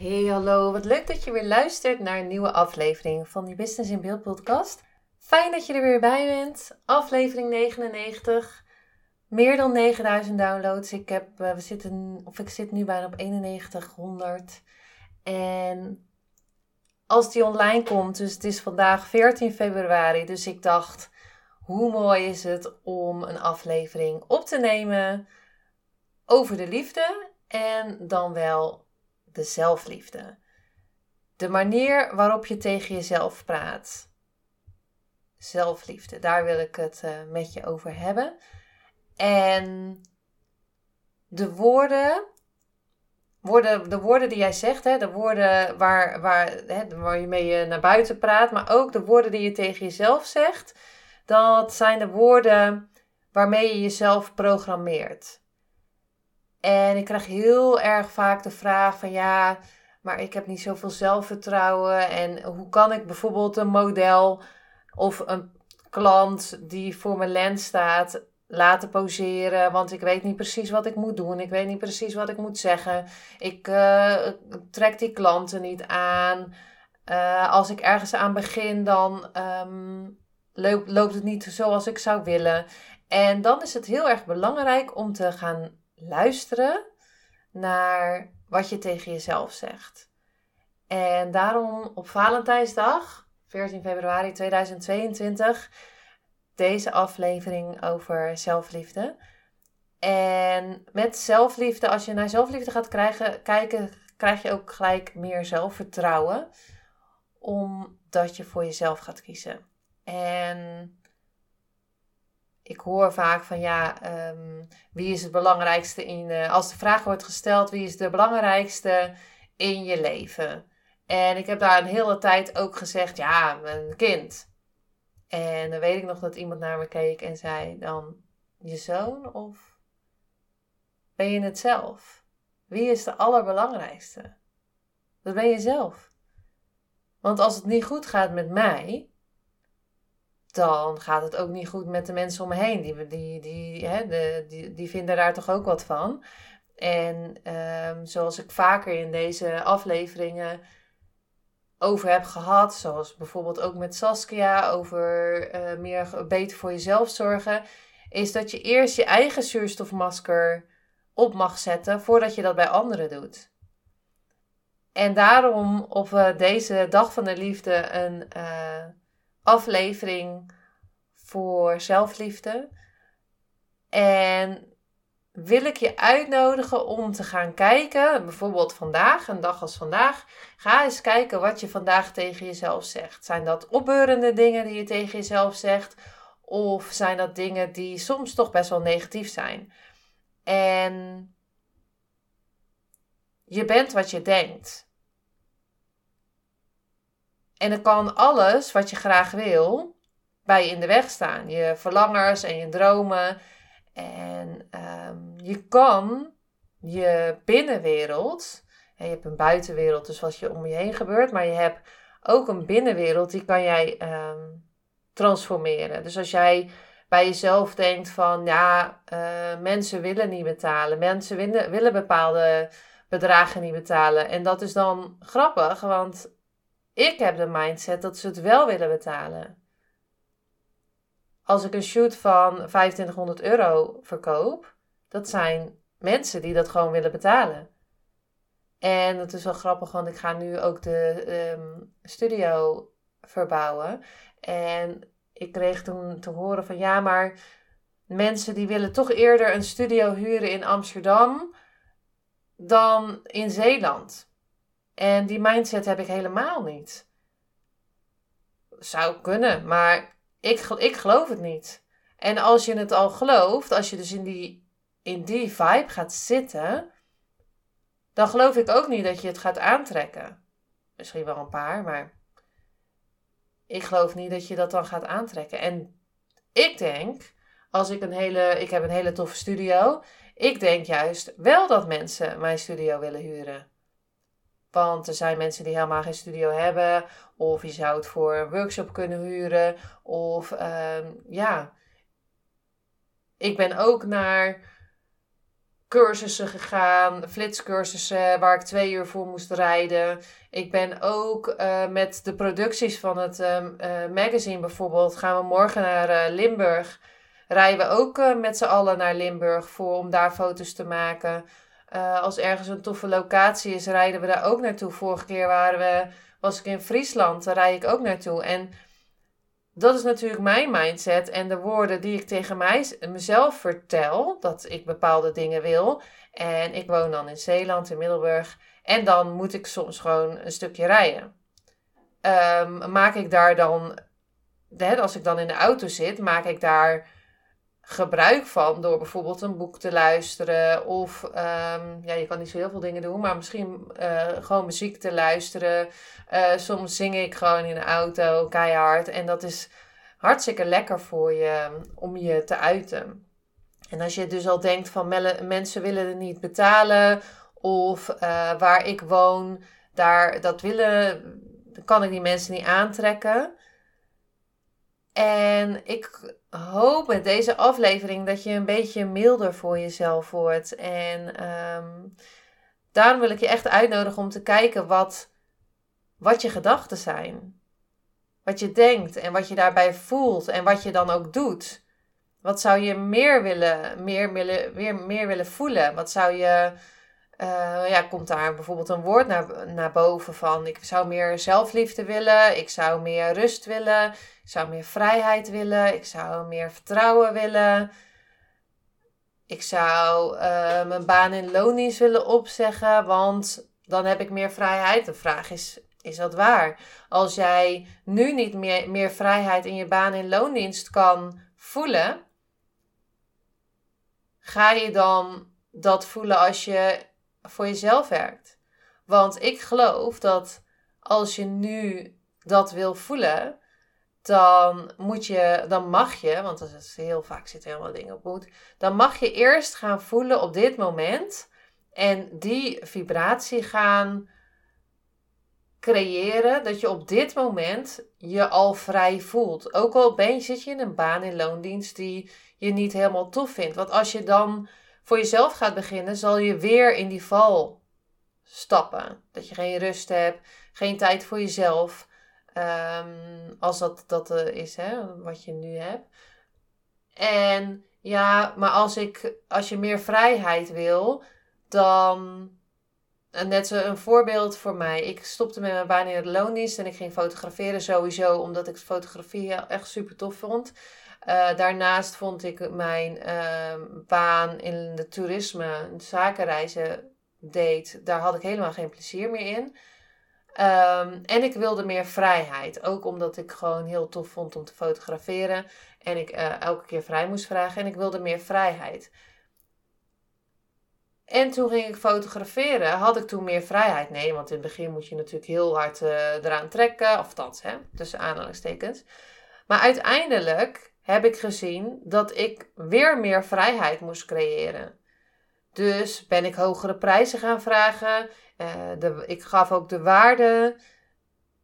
Hey, hallo. Wat leuk dat je weer luistert naar een nieuwe aflevering van die Business in Beeld podcast. Fijn dat je er weer bij bent. Aflevering 99. Meer dan 9000 downloads. Ik, heb, uh, we zitten, of ik zit nu bijna op 9100. En als die online komt, dus het is vandaag 14 februari. Dus ik dacht, hoe mooi is het om een aflevering op te nemen over de liefde. En dan wel de zelfliefde. De manier waarop je tegen jezelf praat. Zelfliefde, daar wil ik het uh, met je over hebben. En de woorden, woorden, de woorden die jij zegt, hè, de woorden waar, waar, hè, waar je je naar buiten praat, maar ook de woorden die je tegen jezelf zegt, dat zijn de woorden waarmee je jezelf programmeert. En ik krijg heel erg vaak de vraag van ja, maar ik heb niet zoveel zelfvertrouwen. En hoe kan ik bijvoorbeeld een model of een klant die voor mijn lens staat laten poseren? Want ik weet niet precies wat ik moet doen. Ik weet niet precies wat ik moet zeggen. Ik uh, trek die klanten niet aan. Uh, als ik ergens aan begin, dan um, loopt het niet zoals ik zou willen. En dan is het heel erg belangrijk om te gaan luisteren naar wat je tegen jezelf zegt. En daarom op Valentijnsdag, 14 februari 2022, deze aflevering over zelfliefde. En met zelfliefde, als je naar zelfliefde gaat krijgen, kijken, krijg je ook gelijk meer zelfvertrouwen. Omdat je voor jezelf gaat kiezen. En ik hoor vaak van ja, um, wie is het belangrijkste in, uh, als de vraag wordt gesteld, wie is de belangrijkste in je leven? En ik heb daar een hele tijd ook gezegd, ja, mijn kind. En dan weet ik nog dat iemand naar me keek en zei dan, je zoon of ben je het zelf? Wie is de allerbelangrijkste? Dat ben je zelf. Want als het niet goed gaat met mij, dan gaat het ook niet goed met de mensen om me heen. Die, die, die, hè, de, die, die vinden daar toch ook wat van. En um, zoals ik vaker in deze afleveringen over heb gehad, zoals bijvoorbeeld ook met Saskia over uh, meer beter voor jezelf zorgen, is dat je eerst je eigen zuurstofmasker op mag zetten voordat je dat bij anderen doet. En daarom op uh, deze dag van de liefde een uh, aflevering voor zelfliefde. En wil ik je uitnodigen om te gaan kijken, bijvoorbeeld vandaag, een dag als vandaag. Ga eens kijken wat je vandaag tegen jezelf zegt. Zijn dat opbeurende dingen die je tegen jezelf zegt? Of zijn dat dingen die soms toch best wel negatief zijn? En je bent wat je denkt. En dan kan alles wat je graag wil bij je in de weg staan. Je verlangers en je dromen. En um, je kan je binnenwereld. je hebt een buitenwereld, dus wat je om je heen gebeurt. Maar je hebt ook een binnenwereld, die kan jij um, transformeren. Dus als jij bij jezelf denkt van ja, uh, mensen willen niet betalen. Mensen willen, willen bepaalde bedragen niet betalen. En dat is dan grappig, want ik heb de mindset dat ze het wel willen betalen. Als ik een shoot van 2500 euro verkoop, dat zijn mensen die dat gewoon willen betalen. En het is wel grappig, want ik ga nu ook de um, studio verbouwen. En ik kreeg toen te horen van ja, maar mensen die willen toch eerder een studio huren in Amsterdam dan in Zeeland. En die mindset heb ik helemaal niet. Zou kunnen, maar ik, ik geloof het niet. En als je het al gelooft, als je dus in die in die vibe gaat zitten, dan geloof ik ook niet dat je het gaat aantrekken. Misschien wel een paar, maar ik geloof niet dat je dat dan gaat aantrekken. En ik denk, als ik een hele, ik heb een hele toffe studio, ik denk juist wel dat mensen mijn studio willen huren. Want er zijn mensen die helemaal geen studio hebben. Of je zou het voor een workshop kunnen huren. Of ehm, ja. Ik ben ook naar cursussen gegaan, flitscursussen waar ik twee uur voor moest rijden. Ik ben ook uh, met de producties van het uh, magazine bijvoorbeeld, gaan we morgen naar uh, Limburg. Rijden we ook met z'n allen naar Limburg voor om daar foto's te maken. Als ergens een toffe locatie is, rijden we daar ook naartoe. Vorige keer waren we, was ik in Friesland, daar rijd ik ook naartoe. En dat is natuurlijk mijn mindset en de woorden die ik tegen mij, mezelf vertel, dat ik bepaalde dingen wil. En ik woon dan in Zeeland, in Middelburg. En dan moet ik soms gewoon een stukje rijden. Um, maak ik daar dan, als ik dan in de auto zit, maak ik daar gebruik van door bijvoorbeeld een boek te luisteren. Of um, ja, je kan niet zo heel veel dingen doen, maar misschien uh, gewoon muziek te luisteren. Uh, soms zing ik gewoon in de auto keihard. En dat is hartstikke lekker voor je om je te uiten. En als je dus al denkt van mensen willen niet betalen. Of uh, waar ik woon, daar, dat willen, kan ik die mensen niet aantrekken. En ik hoop met deze aflevering dat je een beetje milder voor jezelf wordt. En um, daarom wil ik je echt uitnodigen om te kijken wat, wat je gedachten zijn. Wat je denkt en wat je daarbij voelt en wat je dan ook doet. Wat zou je meer willen, meer meer, meer willen voelen? Wat zou je uh, ja, komt daar bijvoorbeeld een woord naar, naar boven van ik zou meer zelfliefde willen, ik zou meer rust willen, ik zou meer vrijheid willen, ik zou meer vertrouwen willen. Ik zou uh, mijn baan in loondienst willen opzeggen, want dan heb ik meer vrijheid. De vraag is, is dat waar? Als jij nu niet meer, meer vrijheid in je baan in loondienst kan voelen, ga je dan dat voelen als je voor jezelf werkt. Want ik geloof dat als je nu dat wil voelen, dan moet je, dan mag je, want dat is heel vaak zitten helemaal dingen op moet, dan mag je eerst gaan voelen op dit moment en die vibratie gaan creëren dat je op dit moment je al vrij voelt. Ook al ben je, zit je in een baan in loondienst die je niet helemaal tof vindt. Want als je dan voor jezelf gaat beginnen, zal je weer in die val stappen. Dat je geen rust hebt, geen tijd voor jezelf. Um, als dat, dat uh, is hè, wat je nu hebt. En ja, maar als, ik, als je meer vrijheid wil, dan. Net zo een voorbeeld voor mij. Ik stopte met mijn baan in de loondienst en ik ging fotograferen sowieso, omdat ik fotografie echt super tof vond. Uh, daarnaast vond ik mijn uh, baan in de toerisme, zakenreizen deed, daar had ik helemaal geen plezier meer in. Um, en ik wilde meer vrijheid. Ook omdat ik gewoon heel tof vond om te fotograferen. En ik uh, elke keer vrij moest vragen. En ik wilde meer vrijheid. En toen ging ik fotograferen. Had ik toen meer vrijheid? Nee, want in het begin moet je natuurlijk heel hard uh, eraan trekken. Of dat, hè, tussen aanhalingstekens. Maar uiteindelijk heb ik gezien dat ik weer meer vrijheid moest creëren. Dus ben ik hogere prijzen gaan vragen. De, ik gaf ook de waarde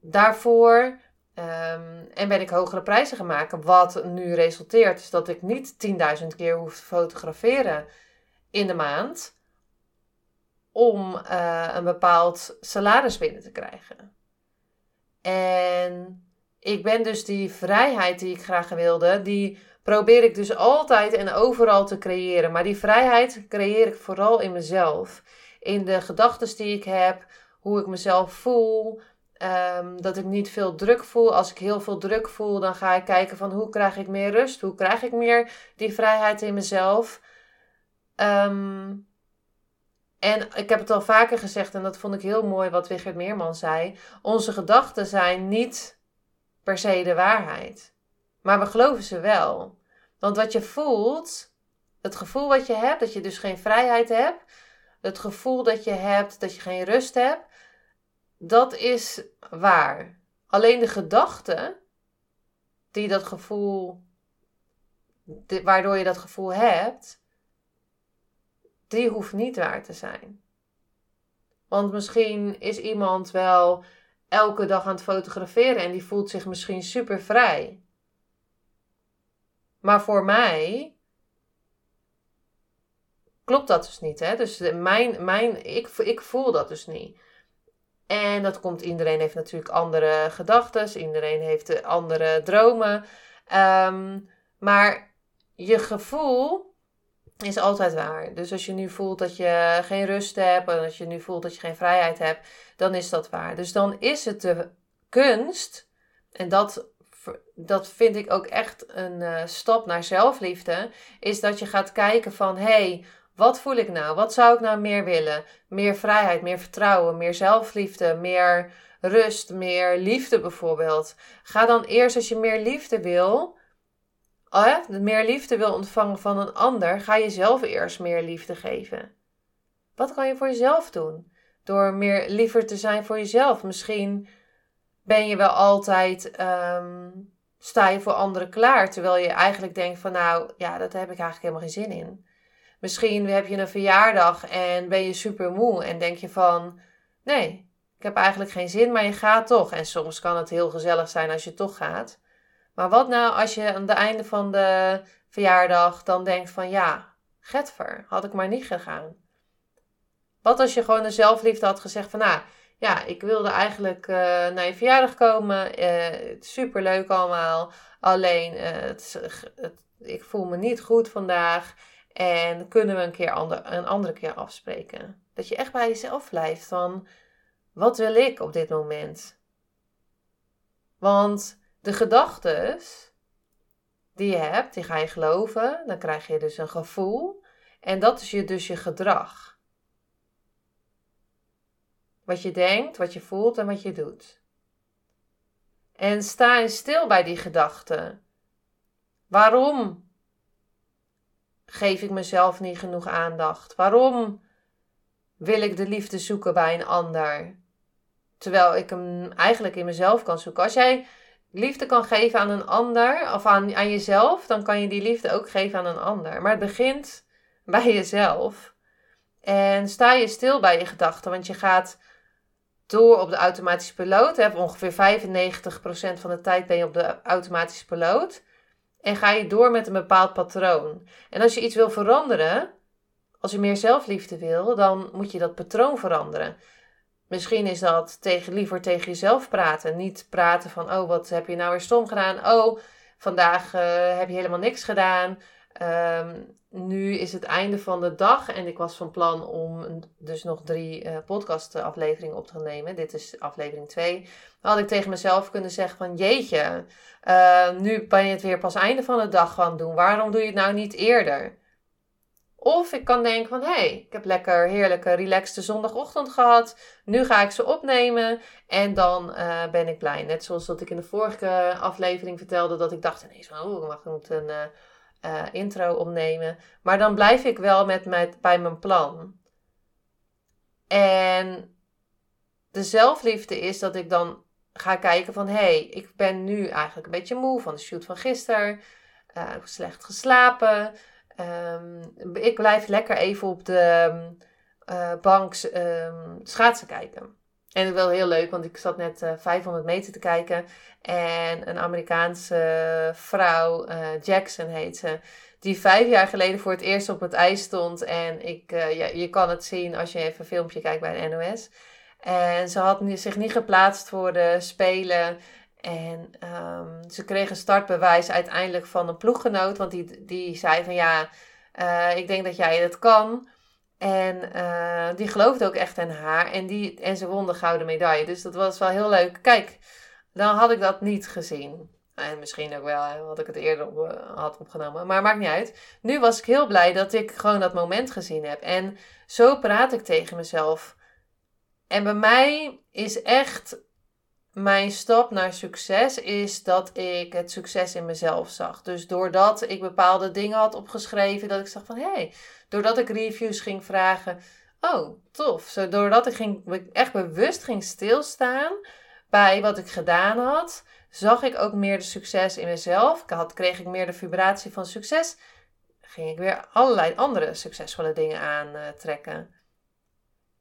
daarvoor. Um, en ben ik hogere prijzen gaan maken. Wat nu resulteert is dat ik niet 10.000 keer hoef te fotograferen in de maand. Om uh, een bepaald salaris binnen te krijgen. En ik ben dus die vrijheid die ik graag wilde, die probeer ik dus altijd en overal te creëren. Maar die vrijheid creëer ik vooral in mezelf. In de gedachten die ik heb, hoe ik mezelf voel. Um, dat ik niet veel druk voel. Als ik heel veel druk voel, dan ga ik kijken van hoe krijg ik meer rust? Hoe krijg ik meer die vrijheid in mezelf? Um, en ik heb het al vaker gezegd, en dat vond ik heel mooi wat Wigert Meerman zei. Onze gedachten zijn niet per se de waarheid. Maar we geloven ze wel. Want wat je voelt, Het gevoel wat je hebt, dat je dus geen vrijheid hebt. Het gevoel dat je hebt dat je geen rust hebt. Dat is waar. Alleen de gedachte die dat gevoel, waardoor je dat gevoel hebt, die hoeft niet waar te zijn. Want misschien is iemand wel elke dag aan het fotograferen en die voelt zich misschien super vrij. Maar voor mij klopt dat dus niet. Hè? Dus mijn, mijn, ik, ik voel dat dus niet. En dat komt, iedereen heeft natuurlijk andere gedachten, iedereen heeft andere dromen. Ehm, maar je gevoel is altijd waar. Dus als je nu voelt dat je geen rust hebt en als je nu voelt dat je geen vrijheid hebt, dan is dat waar. Dus dan is het de kunst, en dat, dat vind ik ook echt een uh, stap naar zelfliefde, is dat je gaat kijken van hé, hey, wat voel ik nou? Wat zou ik nou meer willen? Meer vrijheid, meer vertrouwen, meer zelfliefde, meer rust, meer liefde bijvoorbeeld. Ga dan eerst als je meer liefde wil, uh, meer liefde wil ontvangen van een ander, ga jezelf eerst meer liefde geven. Wat kan je voor jezelf doen? Door meer liever te zijn voor jezelf. Misschien ben je wel altijd, um, sta je voor anderen klaar, terwijl je eigenlijk denkt van nou, ja, dat heb ik eigenlijk helemaal geen zin in. Misschien heb je een verjaardag en ben je super moe en denk je van nee, ik heb eigenlijk geen zin, maar je gaat toch. En soms kan het heel gezellig zijn als je toch gaat. Maar wat nou als je aan het einde van de verjaardag dan denkt van ja, getver, had ik maar niet gegaan. Wat als je gewoon een zelfliefde had gezegd van nou, ja, ik wilde eigenlijk uh, naar je verjaardag komen. Uh, super leuk allemaal. Alleen, het, het, ik voel me niet goed vandaag. En kunnen we een keer ander, een andere keer afspreken? Dat je echt bij jezelf blijft van wat wil ik op dit moment? Want de gedachten die je hebt, die ga je geloven. Dan krijg je dus een gevoel. En dat is je dus je gedrag. Wat je denkt, wat je voelt en wat je doet. En sta in stil bij die gedachten. Waarom geef ik mezelf niet genoeg aandacht? Waarom wil ik de liefde zoeken bij een ander? Terwijl ik hem eigenlijk in mezelf kan zoeken. Als jij liefde kan geven aan een ander of aan, aan jezelf, dan kan je die liefde ook geven aan een ander. Maar het begint bij jezelf. En sta je stil bij je gedachten, want je gaat door op de automatische piloot. Hè, ongeveer 95% van de tijd ben je op de automatische piloot. En ga je door met een bepaald patroon. En als je iets wil veranderen, als je meer zelfliefde wil, dan moet je dat patroon veranderen. Misschien is dat tegen, liever tegen jezelf praten. Niet praten van, oh, wat heb je nou weer stom gedaan? Oh, vandaag uh, heb je helemaal niks gedaan. Um, nu is het einde van de dag en ik was van plan om dus nog drie uh, podcastafleveringen op te nemen. Dit is aflevering 2. Dan had ik tegen mezelf kunnen zeggen van jeetje, uh, nu ben je het weer pas einde van de dag gaan doen. Waarom doe je het nou niet eerder? Of ik kan denken van, hé, hey, ik heb lekker heerlijke relaxte zondagochtend gehad. Nu ga ik ze opnemen en dan uh, ben ik blij. Net zoals dat ik in de vorige aflevering vertelde dat ik dacht ineens van, oh, ik moet een uh, intro opnemen. Maar dan blijf ik wel met, met, bij mijn plan. En de zelfliefde is dat ik dan ga kijken van... hé, hey, ik ben nu eigenlijk een beetje moe van de shoot van gisteren. Uh, slecht geslapen. Um, ik blijf lekker even op de uh, bank um, schaatsen kijken. En wel heel leuk, want ik zat net uh, 500 meter te kijken. En een Amerikaanse vrouw, uh, Jackson heet ze, die vijf jaar geleden voor het eerst op het ijs stond. En ik, ja, je kan het zien als je even een filmpje kijkt bij de NOS. En ze had zich niet geplaatst voor de Spelen. En um, ze kreeg een startbewijs uiteindelijk van een ploeggenoot. Want die, die zei van ja, ik denk dat jij het kan. En uh, die geloofde ook echt in haar. En, die, en ze won de gouden medaille. Dus dat was wel heel leuk. Kijk, dan had ik dat niet gezien. En misschien ook wel, had ik het eerder uh, had opgenomen. Maar maakt niet uit. Nu was ik heel blij dat ik gewoon dat moment gezien heb. En zo praat ik tegen mezelf. En bij mij is echt mijn stap naar succes is dat ik het succes in mezelf zag. Dus doordat ik bepaalde dingen had opgeschreven, dat ik zag van hé, hey, doordat ik reviews ging vragen, oh tof. Zo, doordat ik ging, echt bewust ging stilstaan bij wat ik gedaan had, zag ik ook meer de succes in mezelf. Ik had, kreeg ik meer de vibratie van succes. Ging ik weer allerlei andere succesvolle dingen aantrekken.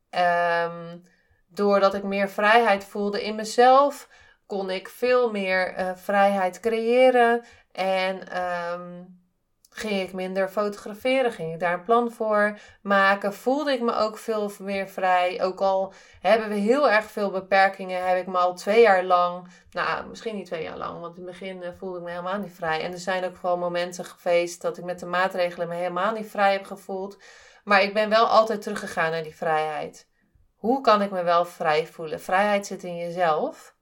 Um, doordat ik meer vrijheid voelde in mezelf, kon ik veel meer uh, vrijheid creëren. En um, ging ik minder fotograferen, ging ik daar een plan voor maken. Voelde ik me ook veel meer vrij. Ook al hebben we heel erg veel beperkingen, heb ik me al twee jaar lang, nou misschien niet twee jaar lang, want in het begin eh, voelde ik me helemaal niet vrij. En er zijn ook wel momenten geweest dat ik met de maatregelen me helemaal niet vrij heb gevoeld. Maar ik ben wel altijd teruggegaan naar die vrijheid. Hoe kan ik me wel vrij voelen? Vrijheid zit in jezelf.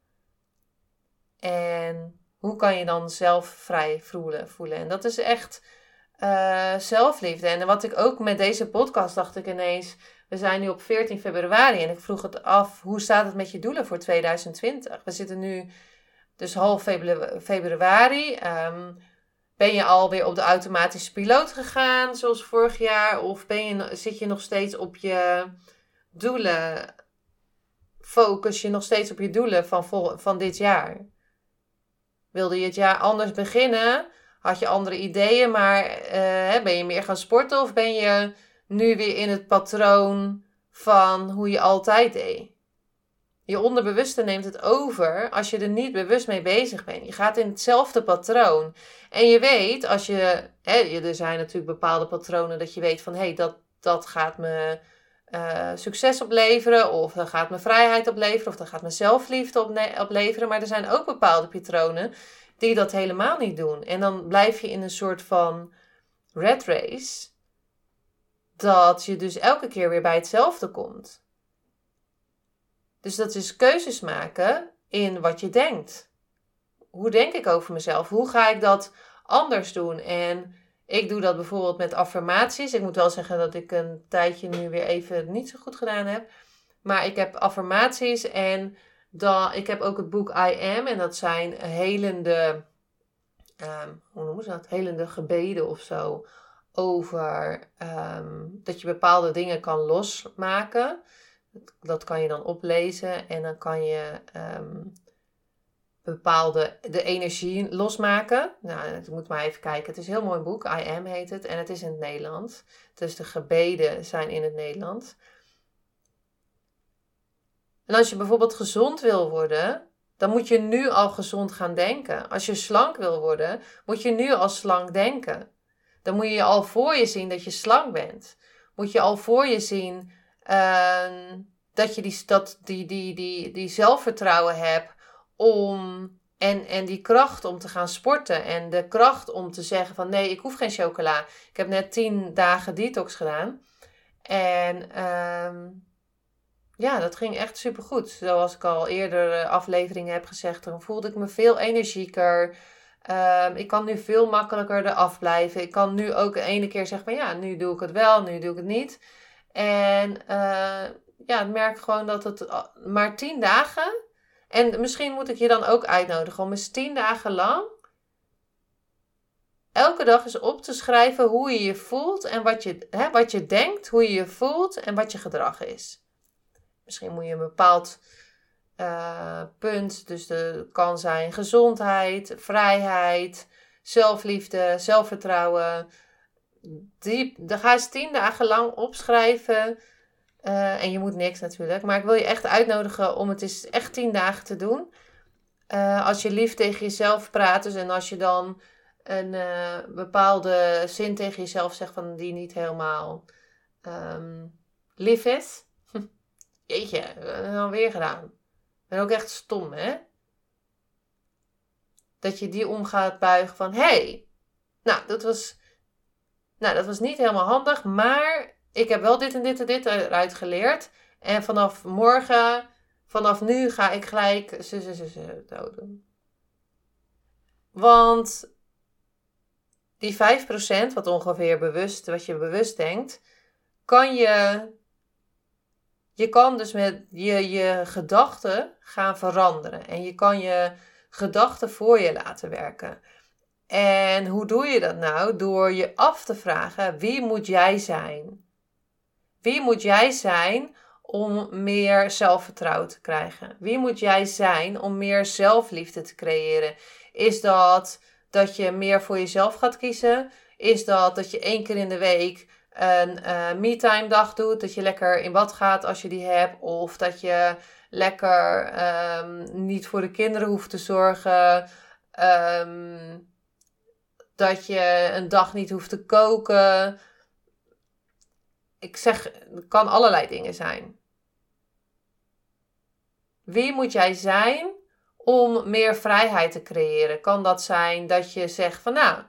En hoe kan je dan zelf vrij voelen? voelen? En dat is echt uh, zelfliefde. En wat ik ook met deze podcast dacht ik ineens. We zijn nu op 14 februari en ik vroeg het af. Hoe staat het met je doelen voor 2020? We zitten nu dus half februari. Um, ben je alweer op de automatische piloot gegaan zoals vorig jaar? Of ben je, zit je nog steeds op je doelen? Focus je nog steeds op je doelen van, van dit jaar? Wilde je het jaar anders beginnen? Had je andere ideeën, maar uh, ben je meer gaan sporten of ben je nu weer in het patroon van hoe je altijd deed? Je onderbewuste neemt het over als je er niet bewust mee bezig bent. Je gaat in hetzelfde patroon. En je weet, als je. Hè, er zijn natuurlijk bepaalde patronen dat je weet van hé, hey, dat, dat gaat me uh, succes opleveren. Of dat gaat me vrijheid opleveren. Of dat gaat me zelfliefde opleveren. Maar er zijn ook bepaalde patronen die dat helemaal niet doen. En dan blijf je in een soort van red race. Dat je dus elke keer weer bij hetzelfde komt. Dus dat is keuzes maken in wat je denkt. Hoe denk ik over mezelf? Hoe ga ik dat anders doen? En ik doe dat bijvoorbeeld met affirmaties. Ik moet wel zeggen dat ik een tijdje nu weer even niet zo goed gedaan heb. Maar ik heb affirmaties en ik heb ook het boek I Am. En dat zijn helende, um, hoe noemen ze dat? Helende gebeden of zo. Over um, dat je bepaalde dingen kan losmaken. Dat kan je dan oplezen en dan kan je um, bepaalde de energie losmaken. Nou, ik moet maar even kijken. Het is een heel mooi boek. I Am heet het. En het is in het Nederlands. Dus de gebeden zijn in het Nederlands. En als je bijvoorbeeld gezond wil worden, dan moet je nu al gezond gaan denken. Als je slank wil worden, moet je nu al slank denken. Dan moet je al voor je zien dat je slank bent. Moet je al voor je zien uh, dat je die, dat, die, die, die, die zelfvertrouwen hebt om. En, en die kracht om te gaan sporten. En de kracht om te zeggen van nee, ik hoef geen chocola. Ik heb net tien dagen detox gedaan. En uh, ja, dat ging echt supergoed. Zoals ik al eerder eh, afleveringen heb gezegd, dan voelde ik me veel energieker. Um, ik kan nu veel makkelijker eraf blijven. Ik kan nu ook ene keer zeggen van ja, nu doe ik het wel, nu doe ik het niet. En uh, ja, ik merk gewoon dat het maar tien dagen. En misschien moet ik je dan ook uitnodigen om eens tien dagen lang elke dag eens op te schrijven hoe je je voelt en wat je, hè, wat je denkt, hoe je je voelt en wat je gedrag is. Misschien moet je een bepaald uh, punt, dus dat kan zijn gezondheid, vrijheid, zelfliefde, zelfvertrouwen. Die, daar ga je tien dagen lang opschrijven. Uh, en je moet niks natuurlijk. Maar ik wil je echt uitnodigen om het eens echt tien dagen te doen. Uh, als je lief tegen jezelf praat. Dus en als je dan een bepaalde zin tegen jezelf zegt van die niet helemaal um, lief is. Jeetje, dan weer gedaan. Ben ook echt stom, hè? Dat je die om gaat buigen van, hey, nou, dat was, nou, dat was niet helemaal handig, maar ik heb wel dit en dit en dit eruit geleerd. En vanaf morgen, vanaf nu ga ik gelijk zo, zo, zo, zo doen. Want die 5%, wat ongeveer bewust, wat je bewust denkt, kan je je kan dus met je, je gedachten gaan veranderen. En je kan je gedachten voor je laten werken. En hoe doe je dat nou? Door je af te vragen: wie moet jij zijn? Wie moet jij zijn om meer zelfvertrouwen te krijgen? Wie moet jij zijn om meer zelfliefde te creëren? Is dat dat je meer voor jezelf gaat kiezen? Is dat dat je één keer in de week een uh, me-time dag doet? Dat je lekker in bad gaat als je die hebt? Of dat je lekker ehm, niet voor de kinderen hoeft te zorgen? Ehm, dat je een dag niet hoeft te koken? Ik zeg, het kan allerlei dingen zijn. Wie moet jij zijn om meer vrijheid te creëren? Kan dat zijn dat je zegt van nou,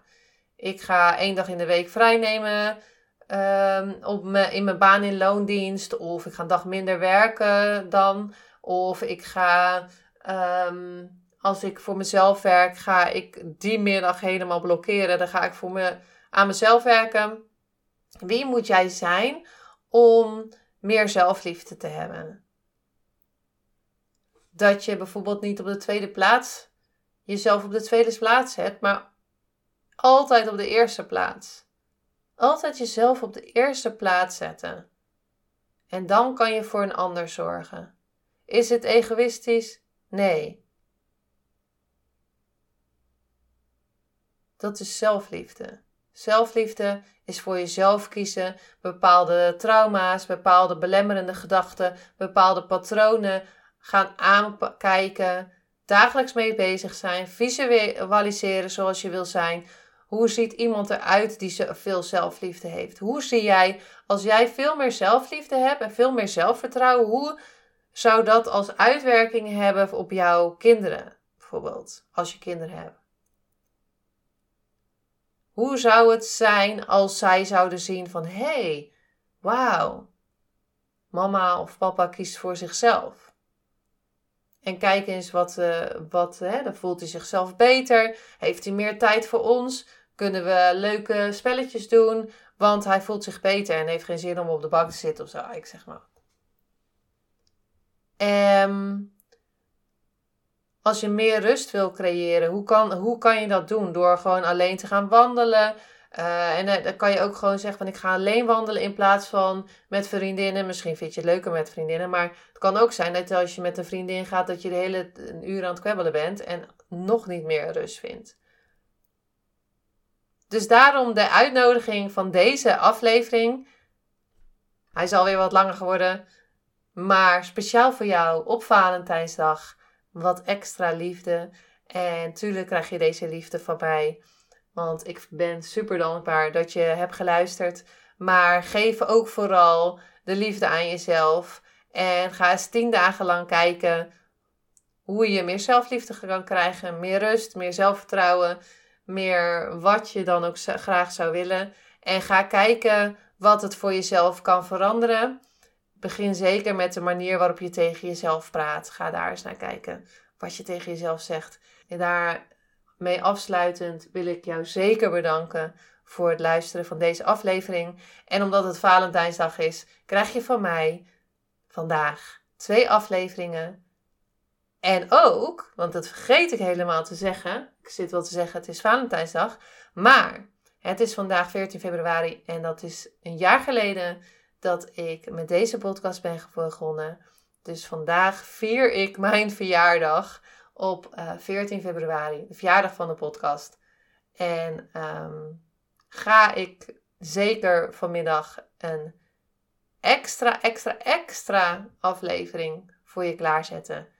ik ga één dag in de week vrij nemen um, op in mijn baan in loondienst. Of ik ga een dag minder werken dan. Of ik ga, um, als ik voor mezelf werk, ga ik die middag helemaal blokkeren. Dan ga ik voor me, aan mezelf werken. Wie moet jij zijn om meer zelfliefde te hebben? Dat je bijvoorbeeld niet op de tweede plaats jezelf op de tweede plaats zet, maar altijd op de eerste plaats. Altijd jezelf op de eerste plaats zetten. En dan kan je voor een ander zorgen. Is het egoïstisch? Nee. Dat is zelfliefde. Zelfliefde is voor jezelf kiezen, bepaalde trauma's, bepaalde belemmerende gedachten, bepaalde patronen gaan aankijken, dagelijks mee bezig zijn, visualiseren zoals je wil zijn. Hoe ziet iemand eruit die veel zelfliefde heeft? Hoe zie jij, als jij veel meer zelfliefde hebt en veel meer zelfvertrouwen, hoe zou dat als uitwerking hebben op jouw kinderen, bijvoorbeeld, als je kinderen hebt? Hoe zou het zijn als zij zouden zien van, hé, hey, wauw, mama of papa kiest voor zichzelf. En kijk eens wat, uh, wat hè, dan voelt hij zichzelf beter. Heeft hij meer tijd voor ons? Kunnen we leuke spelletjes doen? Want hij voelt zich beter en heeft geen zin om op de bank te zitten of zo. Zeg maar. Um, als je meer rust wil creëren, hoe kan, hoe kan je dat doen? Door gewoon alleen te gaan wandelen. Uh, en dan kan je ook gewoon zeggen van ik ga alleen wandelen in plaats van met vriendinnen. Misschien vind je het leuker met vriendinnen. Maar het kan ook zijn dat als je met een vriendin gaat, dat je de hele een uur aan het kwebbelen bent en nog niet meer rust vindt. Dus daarom de uitnodiging van deze aflevering. Hij is alweer wat langer geworden. Maar speciaal voor jou op Valentijnsdag. Wat extra liefde. En tuurlijk krijg je deze liefde van mij. Want ik ben super dankbaar dat je hebt geluisterd. Maar geef ook vooral de liefde aan jezelf. En ga eens tien dagen lang kijken hoe je meer zelfliefde kan krijgen. Meer rust, meer zelfvertrouwen. Meer wat je dan ook graag zou willen. En ga kijken wat het voor jezelf kan veranderen. Begin zeker met de manier waarop je tegen jezelf praat. Ga daar eens naar kijken. Wat je tegen jezelf zegt. En daarmee afsluitend wil ik jou zeker bedanken voor het luisteren van deze aflevering. En omdat het Valentijnsdag is, krijg je van mij vandaag twee afleveringen. En ook, want dat vergeet ik helemaal te zeggen. Ik zit wel te zeggen, het is Valentijnsdag. Maar het is vandaag 14 februari en dat is een jaar geleden dat ik met deze podcast ben begonnen. Dus vandaag vier ik mijn verjaardag op uh, eh, 14 februari, de verjaardag van de podcast. En um, ga ik zeker vanmiddag een extra, extra, extra aflevering voor je klaarzetten.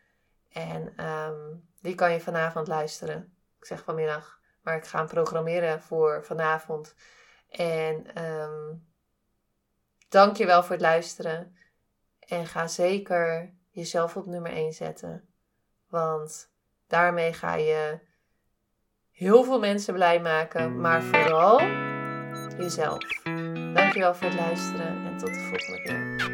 En um, die kan je vanavond luisteren. Ik zeg vanmiddag, maar ik ga hem programmeren voor vanavond. En um, Dank je wel voor het luisteren. En ga zeker jezelf op nummer 1 zetten. Want daarmee ga je heel veel mensen blij maken, maar vooral jezelf. Dankjewel voor het luisteren en tot de volgende keer.